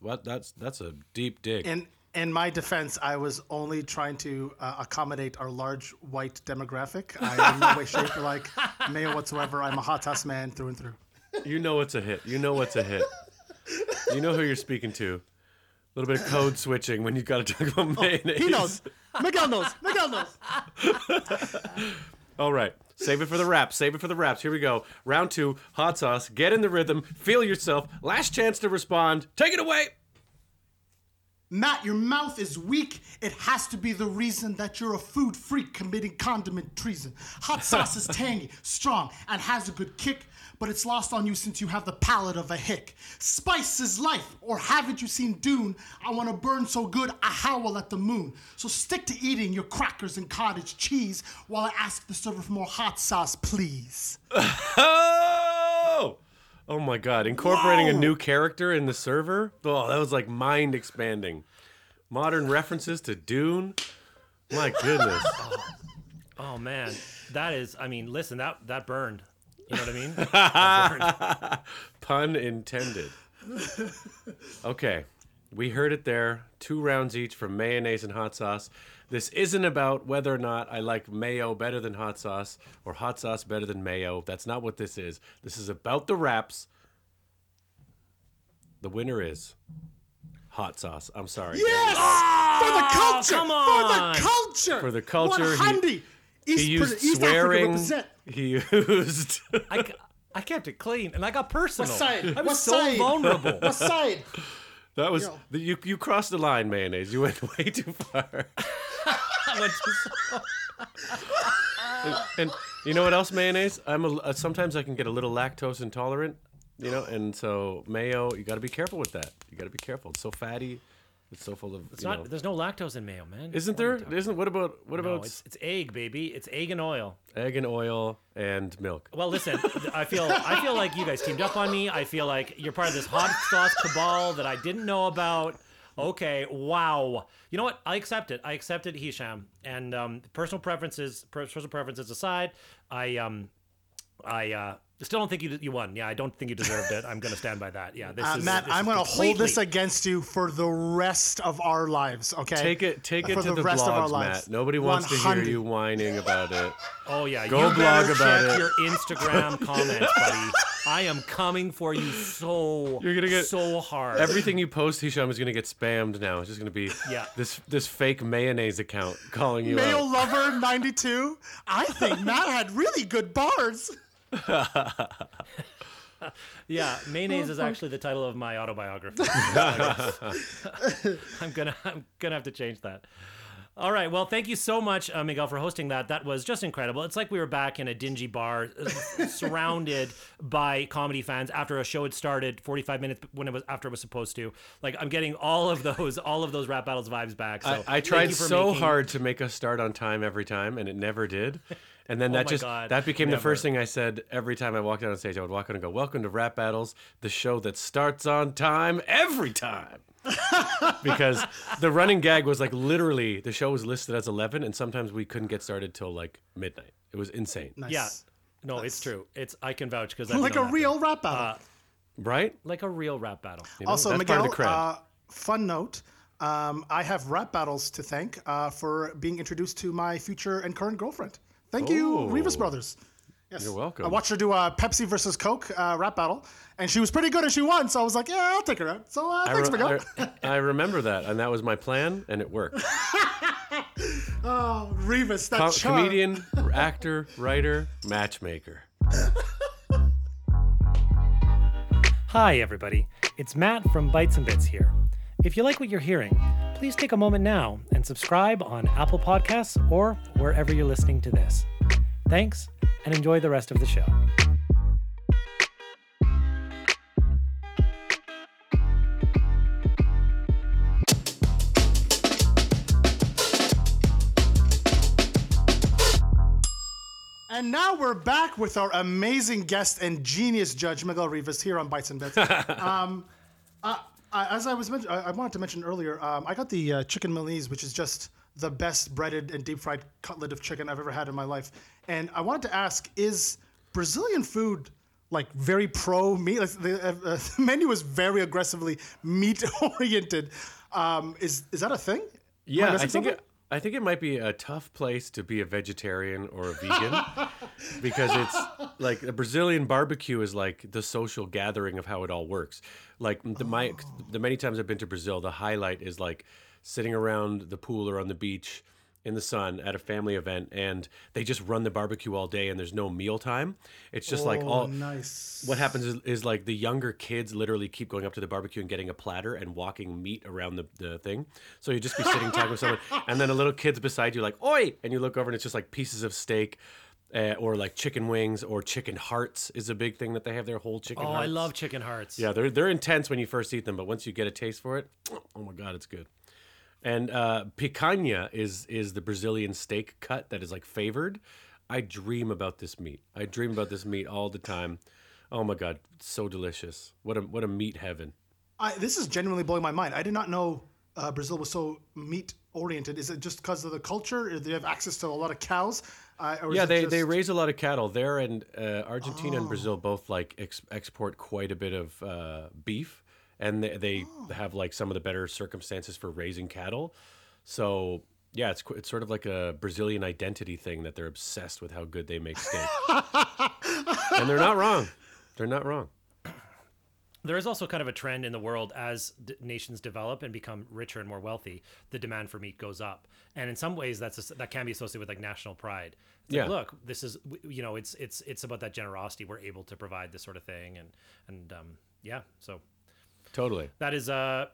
what? That's that's a deep dig. In in my defense, I was only trying to uh, accommodate our large white demographic. I am no way, shape, or like mayo whatsoever. I'm a hot ass man through and through. you know it's a hit. You know what's a hit. You know who you're speaking to. A little bit of code switching when you've got to talk about oh, mayonnaise. He knows. Miguel knows. Miguel knows. All right. Save it for the raps. Save it for the raps. Here we go. Round two. Hot sauce. Get in the rhythm. Feel yourself. Last chance to respond. Take it away. Matt, your mouth is weak. It has to be the reason that you're a food freak committing condiment treason. Hot sauce is tangy, strong, and has a good kick, but it's lost on you since you have the palate of a hick. Spice is life, or haven't you seen Dune? I want to burn so good I howl at the moon. So stick to eating your crackers and cottage cheese while I ask the server for more hot sauce, please. Oh! Oh my god. Incorporating a new character in the server? Oh, that was like mind expanding. Modern references to Dune? My goodness. Oh man, that is. I mean, listen, that that burned. You know what I mean? Pun intended. Okay. We heard it there. Two rounds each from mayonnaise and hot sauce. This isn't about whether or not I like mayo better than hot sauce or hot sauce better than mayo. That's not what this is. This is about the raps. The winner is hot sauce. I'm sorry. Yes! Ah, for the culture! come For the culture! For the culture, he- 100. East, He used East Africa swearing. Represent. He used. I, c- I kept it clean, and I got personal. What side? I was What so side? vulnerable. What side? That was Yo. the, you. You crossed the line, mayonnaise. You went way too far. I went to- and you know what else, mayonnaise? I'm a, uh, sometimes I can get a little lactose intolerant, you know, and so mayo. You got to be careful with that. You got to be careful. It's so fatty. It's so full of. It's you not. know- There's no lactose in mayo, man. isn't What are there? you talking- Isn't what about what No, about it's, it's egg, baby. It's egg and oil. egg and oil and milk? Well, listen, I feel I feel like you guys teamed up on me. I feel like you're part of this hot sauce cabal that I didn't know about. Okay, wow. You know what? I accept it. I accept it, Hisham. And um, personal preferences, personal preferences aside, I um, I uh, still don't think you you won. Yeah, I don't think you deserved it. I'm gonna stand by that. Yeah, this Uh, is Matt, this I'm going to hold this against you for the rest of our lives, okay? Take it, take it For to the, rest of our blogs, lives. Matt. Nobody wants to hear you whining about it. Oh yeah, Go you blog about check it. your Instagram comments, buddy. I am coming for you so You're gonna get so hard. Everything you post, Hisham, is gonna get spammed now. It's just gonna be Yeah. this this fake mayonnaise account calling you Mayo out. Lover 92. I think Matt had really good bars. Yeah, mayonnaise is actually the title of my autobiography. I'm gonna I'm gonna have to change that. All right. Well, thank you so much, uh, Miguel, for hosting that. That was just incredible. It's like we were back in a dingy bar, uh, surrounded by comedy fans after a show had started 45 minutes when it was after it was supposed to. Like I'm getting all of those, all of those rap battles vibes back. So I, I tried you so making- hard to make us start on time every time, and it never did. And then Oh that just God, that became the first thing I said every time I walked out on stage. I would walk out and go, "Welcome to Rap Battles, the show that starts on time every time." because the running gag was like literally the show was listed as 11 and sometimes we couldn't get started till like midnight it was insane Nice. Yeah. No, it's true. It's I can vouch because I Like a real rap battle. Uh, right like a real rap battle. You know, also, that's part Miguel, of the uh, fun note. Um, I have rap battles to thank uh, for being introduced to my future and current girlfriend. Thank you, Oh. Rivas Brothers. Yes. You're welcome. I watched her do a Pepsi versus Coke uh, rap battle, and she was pretty good and she won. So I was like, yeah, I'll take her out. So uh, I, thanks, re- Miguel. I, I remember that and that was my plan and it worked oh, Rivas, that Co- charm. comedian actor writer matchmaker Hi, everybody. It's Matt from Bites and Bits here. If you like what you're hearing, please take a moment now and subscribe on Apple Podcasts or wherever you're listening to this. Thanks, and enjoy the rest of the show. And now we're back with our amazing guest and genius judge, Miguel Rivas, here on Bites and Bits. um, uh, I, as I was mention, I, I wanted to mention earlier, um, I got the uh, chicken Malise, which is just the best breaded and deep fried cutlet of chicken I've ever had in my life. And I wanted to ask, is Brazilian food like very pro meat? Like the, uh, uh, the menu is very aggressively meat oriented. Um, is is that a thing? Yeah i think it, i think it might be a tough place to be a vegetarian or a vegan because it's like the brazilian barbecue is like the social gathering of how it all works. Like the my the many times i've been to brazil the highlight is like sitting around the pool or on the beach in the sun at a family event and they just run the barbecue all day and there's no meal time it's just like Oh, all nice. what happens is, is like the younger kids literally keep going up to the barbecue and getting a platter and walking meat around the, the thing. So you just be sitting talking with someone, and then a little kid's beside you, like, oi! And you look over and it's just like pieces of steak. Uh, or like chicken wings or chicken hearts is a big thing that they have their whole chicken Oh, hearts. I love chicken hearts. Yeah, they're they're intense when you first eat them, but once you get a taste for it, oh my god, it's good. And uh, picanha is is the Brazilian steak cut that is like favored. I dream about this meat. I dream about this meat all the time. Oh my god, so delicious! What a what a meat heaven. I, this is genuinely blowing my mind. I did not know uh, Brazil was so meat oriented. Is it just because of the culture? Do they have access to a lot of cows? Uh, or Yeah, they, they raise a lot of cattle there, and uh, Argentina and Brazil both like ex- export quite a bit of uh, beef, and they, they have like some of the better circumstances for raising cattle. So yeah, it's it's sort of like a Brazilian identity thing that they're obsessed with how good they make steak, and they're not wrong. They're not wrong. There is also kind of a trend in the world as d- nations develop and become richer and more wealthy, the demand for meat goes up, and in some ways that's a, that can be associated with like national pride. It's like, Yeah. look, this is you know, it's it's it's about that generosity. We're able to provide this sort of thing, and and um, yeah, so Totally. that is uh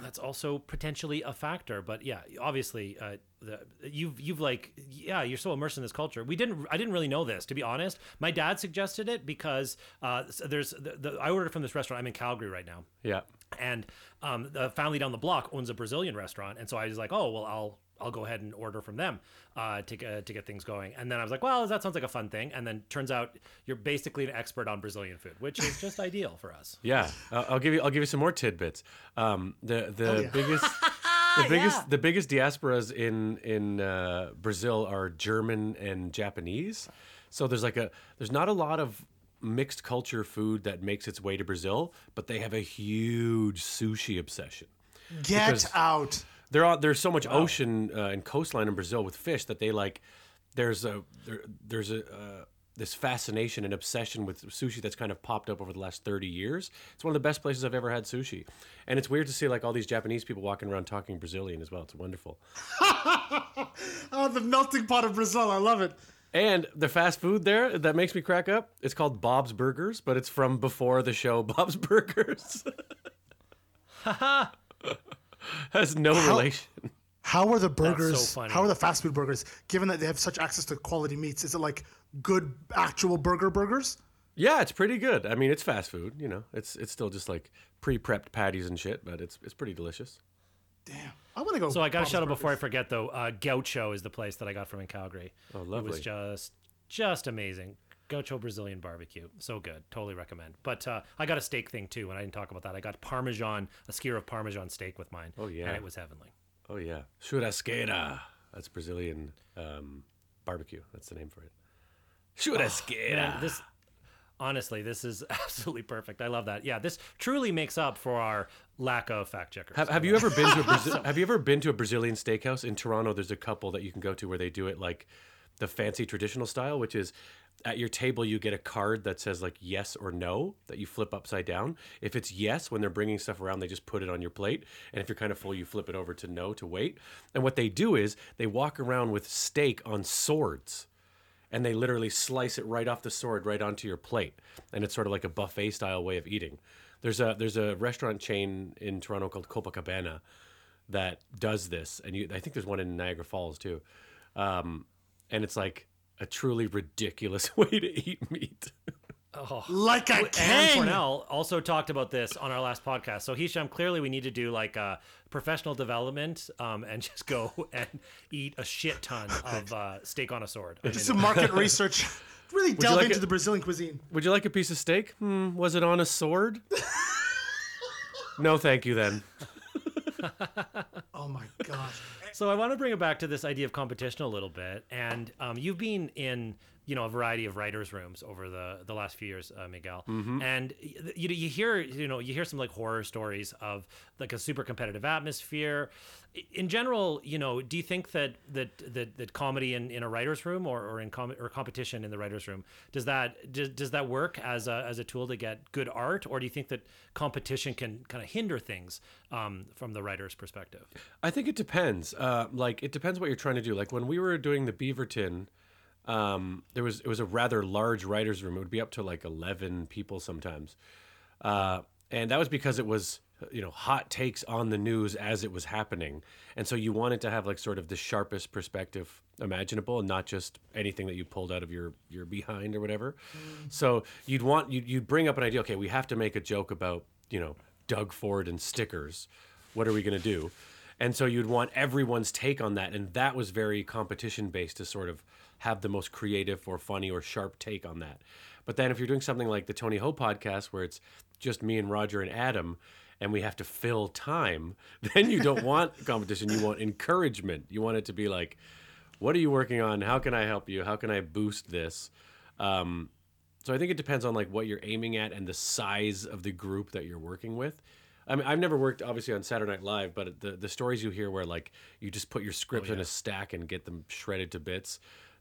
that's also potentially a factor but yeah obviously uh the, you've you've like yeah you're so immersed in this culture we didn't i didn't really know this to be honest my dad suggested it because uh there's the, the, i ordered from this restaurant i'm in calgary right now Yeah. And um, the family down the block owns a Brazilian restaurant, and so I was like, oh well, I'll I'll go ahead and order from them uh, to uh, to get things going. And then I was like, well, that sounds like a fun thing. And then turns out you're basically an expert on Brazilian food, which is just ideal for us. Yeah, uh, I'll give you. I'll give you some more tidbits. Um, the the yeah. biggest, the biggest, the biggest diasporas in in uh, Brazil are German and Japanese. So there's like a there's not a lot of mixed culture food that makes its way to Brazil, but they have a huge sushi obsession. get out. There are there's so much ocean uh, and coastline in Brazil with fish that they like. There's a there, there's a uh, this fascination and obsession with sushi that's kind of popped up over the last 30 years. It's one of the best places I've ever had sushi, and it's weird to see like all these Japanese people walking around talking Brazilian as well. It's wonderful. Oh, the melting pot of Brazil. I love it. And the fast food there that makes me crack up. It's called Bob's Burgers, but it's from before the show Bob's Burgers. Has no relation. How are the burgers? funny. how are the fast food burgers? Given that they have such access to quality meats, is it like good actual burger burgers? Yeah, it's pretty good. I mean, it's fast food. You know, it's it's still just like pre-prepped patties and shit, but it's it's pretty delicious. Damn, I want to go. So I got to Bob's shut up before I forget though. Uh, Gaucho is the place that I got from in Calgary. Oh, lovely! It was just just amazing. Gaucho Brazilian barbecue, so good. Totally recommend. But uh, I got a steak thing too, and I didn't talk about that. I got Parmesan, a skewer of Parmesan steak with mine. Oh, yeah. and it was heavenly. Oh yeah, churrasqueira. That's Brazilian um, barbecue. That's the name for it. Churrasqueira. Man, this honestly, this is absolutely perfect. I love that. Yeah, this truly makes up for our lack of fact checkers. Have, have you ever been to a Brazil- Have you ever been to a Brazilian steakhouse in Toronto? There's a couple that you can go to where they do it like the fancy traditional style, which is at your table you get a card that says like yes or no that you flip upside down. If it's yes, when they're bringing stuff around, they just put it on your plate, and if you're kind of full, you flip it over to no to wait. And what they do is they walk around with steak on swords and they literally slice it right off the sword right onto your plate. And it's sort of like a buffet style way of eating. There's a there's a restaurant chain in toronto called copacabana that does this. And you, i think there's one in niagara falls too. Um, and it's like a truly ridiculous way to eat meat like a Anne king. Cornell also talked about this on our last podcast. So Hisham, clearly we need to do like uh, professional development um, and just go and eat a shit ton of uh, steak on a sword. I'm Just some market research. Really delve like into it- the Brazilian cuisine. would you like a piece of steak hmm, was it on a sword no thank you then Oh my gosh. So I want to bring it back to this idea of competition a little bit, and um, you've been in you know a variety of writers' rooms over the the last few years, uh, Miguel, and y- you you hear you know you hear some like horror stories of like a super competitive atmosphere. In general, you know, do you think that that that, that comedy in, in a writers' room or, or in com- or competition in the writers' room does that does, does that work as a as a tool to get good art, or do you think that competition can kind of hinder things um, from the writer's perspective? I think it depends. Uh, like it depends what you're trying to do. Like when we were doing the Beaverton, um, there was it was a rather large writers' room. It would be up to like eleven people sometimes, uh, and that was because it was you know hot takes on the news as it was happening, and so you wanted to have like sort of the sharpest perspective imaginable, and not just anything that you pulled out of your your behind or whatever. So you'd want you'd, you'd bring up an idea. Okay, we have to make a joke about you know Doug Ford and stickers. What are we going to do? And so you'd want everyone's take on that. And that was very competition based to sort of have the most creative or funny or sharp take on that. But then if you're doing something like the Tony Ho podcast where it's just me and Roger and Adam and we have to fill time, then you don't want competition. You want encouragement. You want it to be like, what are you working on? How can I help you? How can I boost this? Um, so I think it depends on like what you're aiming at and the size of the group that you're working with. I mean, I've never worked obviously on Saturday Night Live, but the the stories you hear where like you just put your scripts in a stack and get them shredded to bits,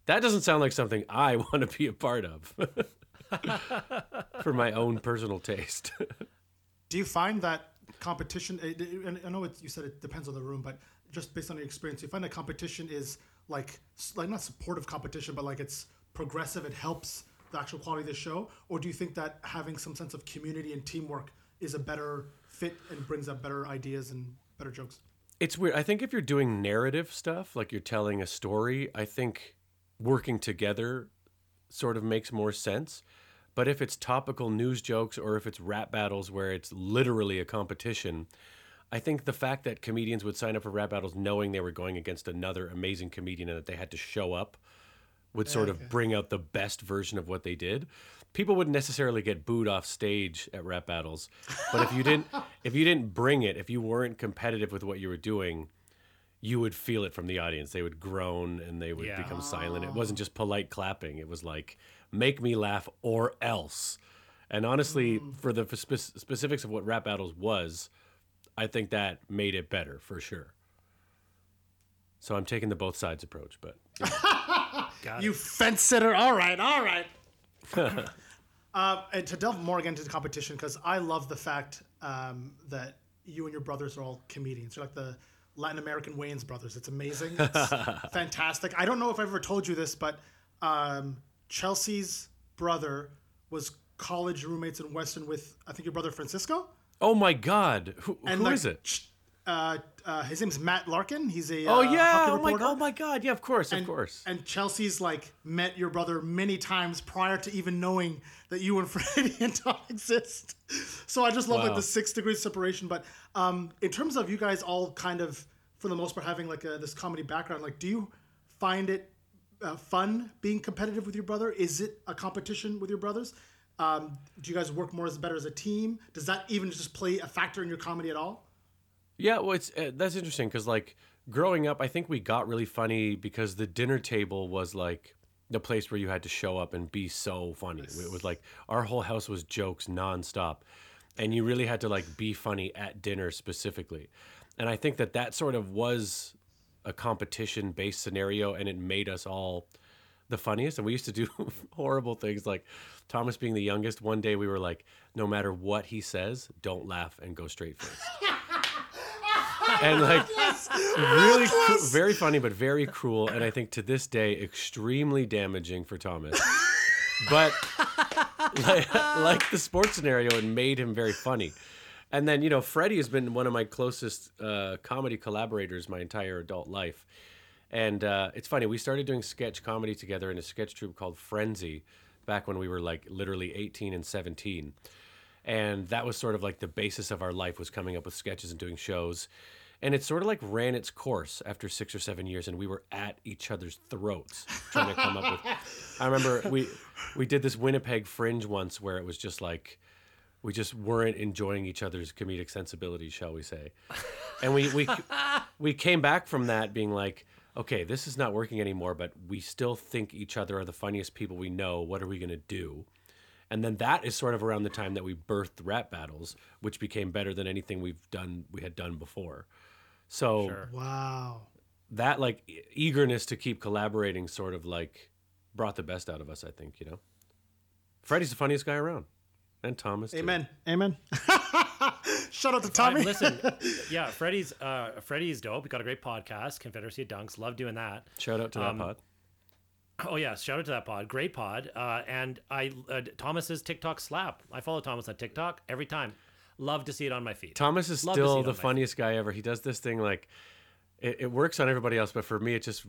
that doesn't sound like something I want to be a part of for my own personal taste. Do you find that competition? And I know it, you said it depends on the room, but just based on your experience, you find that competition is like like not supportive competition, but like it's progressive. It helps the actual quality of the show, or do you think that having some sense of community and teamwork is a better fit and brings up better ideas and better jokes? It's weird. I think if you're doing narrative stuff, like you're telling a story, I think working together sort of makes more sense. But if it's topical news jokes or if it's rap battles where it's literally a competition, I think the fact that comedians would sign up for rap battles knowing they were going against another amazing comedian and that they had to show up would sort of bring out the best version of what they did. People wouldn't necessarily get booed off stage at rap battles, but if you didn't if you didn't bring it, if you weren't competitive with what you were doing, you would feel it from the audience. They would groan and they would Yeah. become silent. It wasn't just polite clapping. It was like make me laugh or else. And honestly, for the spe- specifics of what rap battles was, I think that made it better for sure. So I'm taking the both sides approach, but You fence sitter. All right, all right. uh, and to delve more again into the competition, because I love the fact um, that you and your brothers are all comedians. You're like the Latin American Wayans brothers. It's amazing. It's fantastic. I don't know if I've ever told you this, but um, Chelsea's brother was college roommates in Western with, I think, your brother Francisco. oh my god, who, And who like, is it? ch- uh, uh, his name's Matt Larkin. He's a Oh uh, yeah! Oh my, oh my God! Yeah, of course, and, of course. And Chelsea's like met your brother many times prior to even knowing that you and Freddie and Tom exist. So I just love like the six degrees separation. But um, in terms of you guys all kind of, for the most part, having like a, this comedy background, like, do you find it uh, fun being competitive with your brother? Is it a competition with your brothers? Um, do you guys work more as better as a team? Does that even just play a factor in your comedy at all? Yeah, well, it's uh, that's interesting because like growing up, I think we got really funny because the dinner table was like the place where you had to show up and be so funny. It was like our whole house was jokes nonstop, and you really had to like be funny at dinner specifically. And I think that that sort of was a competition based scenario, and it made us all the funniest. And we used to do horrible things like Thomas being the youngest. One day we were like, no matter what he says, don't laugh and go straight face. and like really cru- very funny but very cruel and i think to this day extremely damaging for thomas. But like, like the sports scenario it made him very funny. And then you know freddie has been one of my closest uh, comedy collaborators my entire adult life. And uh, it's funny we started doing sketch comedy together in a sketch troupe called frenzy back when we were like literally 18 and 17 and that was sort of like the basis of our life was coming up with sketches and doing shows and it sort of like ran its course after six or seven years and we were at each other's throats trying to come up with i remember we we did this winnipeg fringe once where it was just like we just weren't enjoying each other's comedic sensibilities shall we say. And we we we came back from that being like okay this is not working anymore but we still think each other are the funniest people we know. What are we going to do? And then that is sort of around the time that we birthed rap battles, which became better than anything we've done we had done before. So Wow. that like eagerness to keep collaborating sort of like brought the best out of us, I think, you know. Freddie's the funniest guy around. And Thomas. too. Amen. Amen. Shout out to I- Tommy. listen, yeah, Freddie's uh, Freddie's dope. We got a great podcast, Confederacy of Dunks. Love doing that. Shout out to that Um, pod. Oh yeah, shout out to that pod, great pod. Uh, and I uh, Thomas's TikTok slap. I follow Thomas on TikTok every time. Love to see it on my feed. Thomas is Love to see still it the on my funniest guy ever. He does this thing like it, it works on everybody else, but for me it just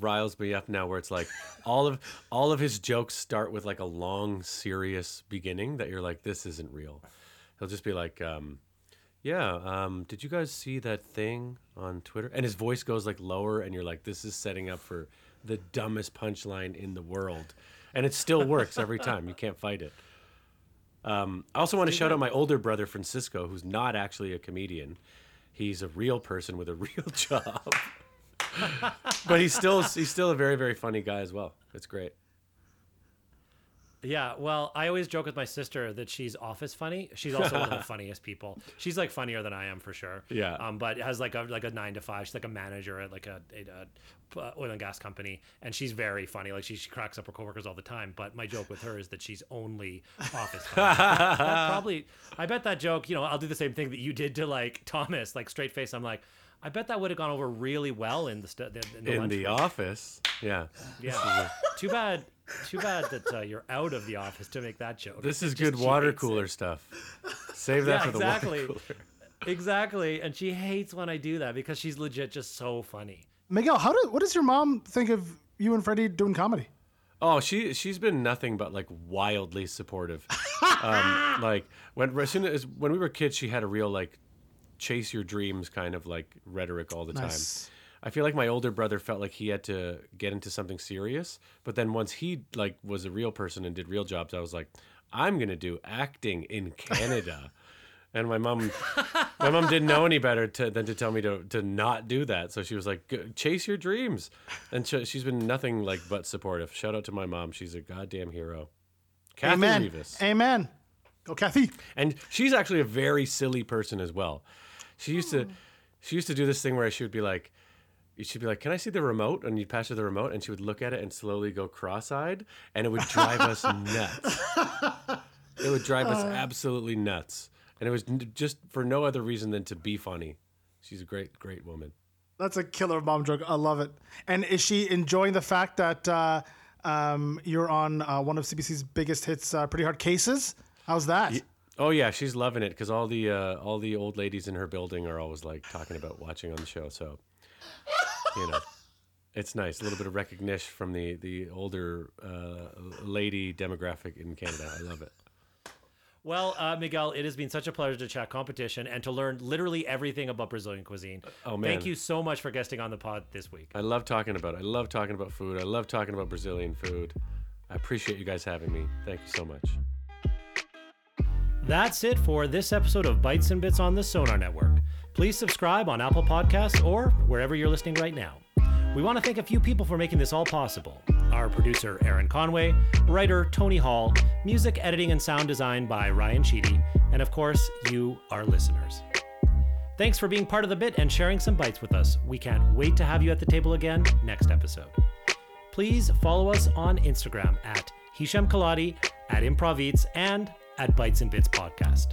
riles me up now where it's like all of all of his jokes start with like a long serious beginning that you're like this isn't real. He'll just be like um yeah, um, did you guys see that thing on Twitter? And his voice goes like lower, and you're like, this is setting up for the dumbest punchline in the world. And it still works every time. You can't fight it. Um, I also want to shout out my older brother, Francisco, who's not actually a comedian. He's a real person with a real job. but he's still he's still a very, very funny guy as well. It's great. Yeah, well, I always joke with my sister that she's office funny. She's also one of the funniest people. She's like funnier than I am for sure. Yeah. Um, but has like a like a nine to five. She's like a manager at like a, a, a oil and gas company, and she's very funny. Like she, she cracks up her coworkers all the time. But my joke with her is that she's only office funny. That probably, I bet that joke. You know, I'll do the same thing that you did to like Thomas, like straight face. I'm like. I bet that would have gone over really well in the stu- in the, In the office. Yeah. Yeah. too bad. Too bad that uh, you're out of the office to make that joke. This is Just- good water hates it. cooler stuff. Save that Yeah, for the exactly. water cooler. Exactly, and she hates when I do that because she's legit just so funny. Miguel, how do, what does your mom think of you and Freddie doing comedy? Oh, she she's been nothing but like wildly supportive. um, like when as soon as when we were kids, she had a real like chase your dreams kind of like rhetoric all the Nice. time. I feel like my older brother felt like he had to get into something serious, but then once he like was a real person and did real jobs, I was like, I'm gonna do acting in Canada. And my mom, my mom didn't know any better to, than to tell me to, to not do that. So she was like, "Chase your dreams," and sh- she's been nothing like but supportive. Shout out to my mom; she's a goddamn hero. Kathy Amen. Rivas, Amen. Go, Kathy. and she's actually a very silly person as well. She used to, she used to do this thing where she would be like, she'd be like, "Can I see the remote?" And you'd pass her the remote, and she would look at it and slowly go cross-eyed, and it would drive us nuts. It would drive us absolutely nuts, and it was n- just for no other reason than to be funny. She's a great, great woman. That's a killer mom joke. I love it. And is she enjoying the fact that uh, um, you're on uh, one of CBC's biggest hits, uh, Pretty Hard Cases? How's that? Oh yeah, she's loving it because all the uh, all the old ladies in her building are always like talking about watching on the show. So, you know, it's nice. A little bit of recognition from the the older uh, lady demographic in Canada. I love it. Well, uh, Miguel, it has been such a pleasure to chat competition and to learn literally everything about Brazilian cuisine. Oh, man. Thank you so much for guesting on the pod this week. I love talking about it. I love talking about food. I love talking about Brazilian food. I appreciate you guys having me. Thank you so much. That's it for this episode of Bites and Bits on the Sonar Network. Please subscribe on Apple Podcasts or wherever you're listening right now. We want to thank a few people for making this all possible. Our producer, Aaron Conway, writer, Tony Hall, music editing and sound design by Ryan Sheedy, and of course, you, our listeners. Thanks for being part of the bit and sharing some bites with us. We can't wait to have you at the table again next episode. Please follow us on Instagram at Hisham Kelati, at Improv Eats, and at Bites and Bits Podcast.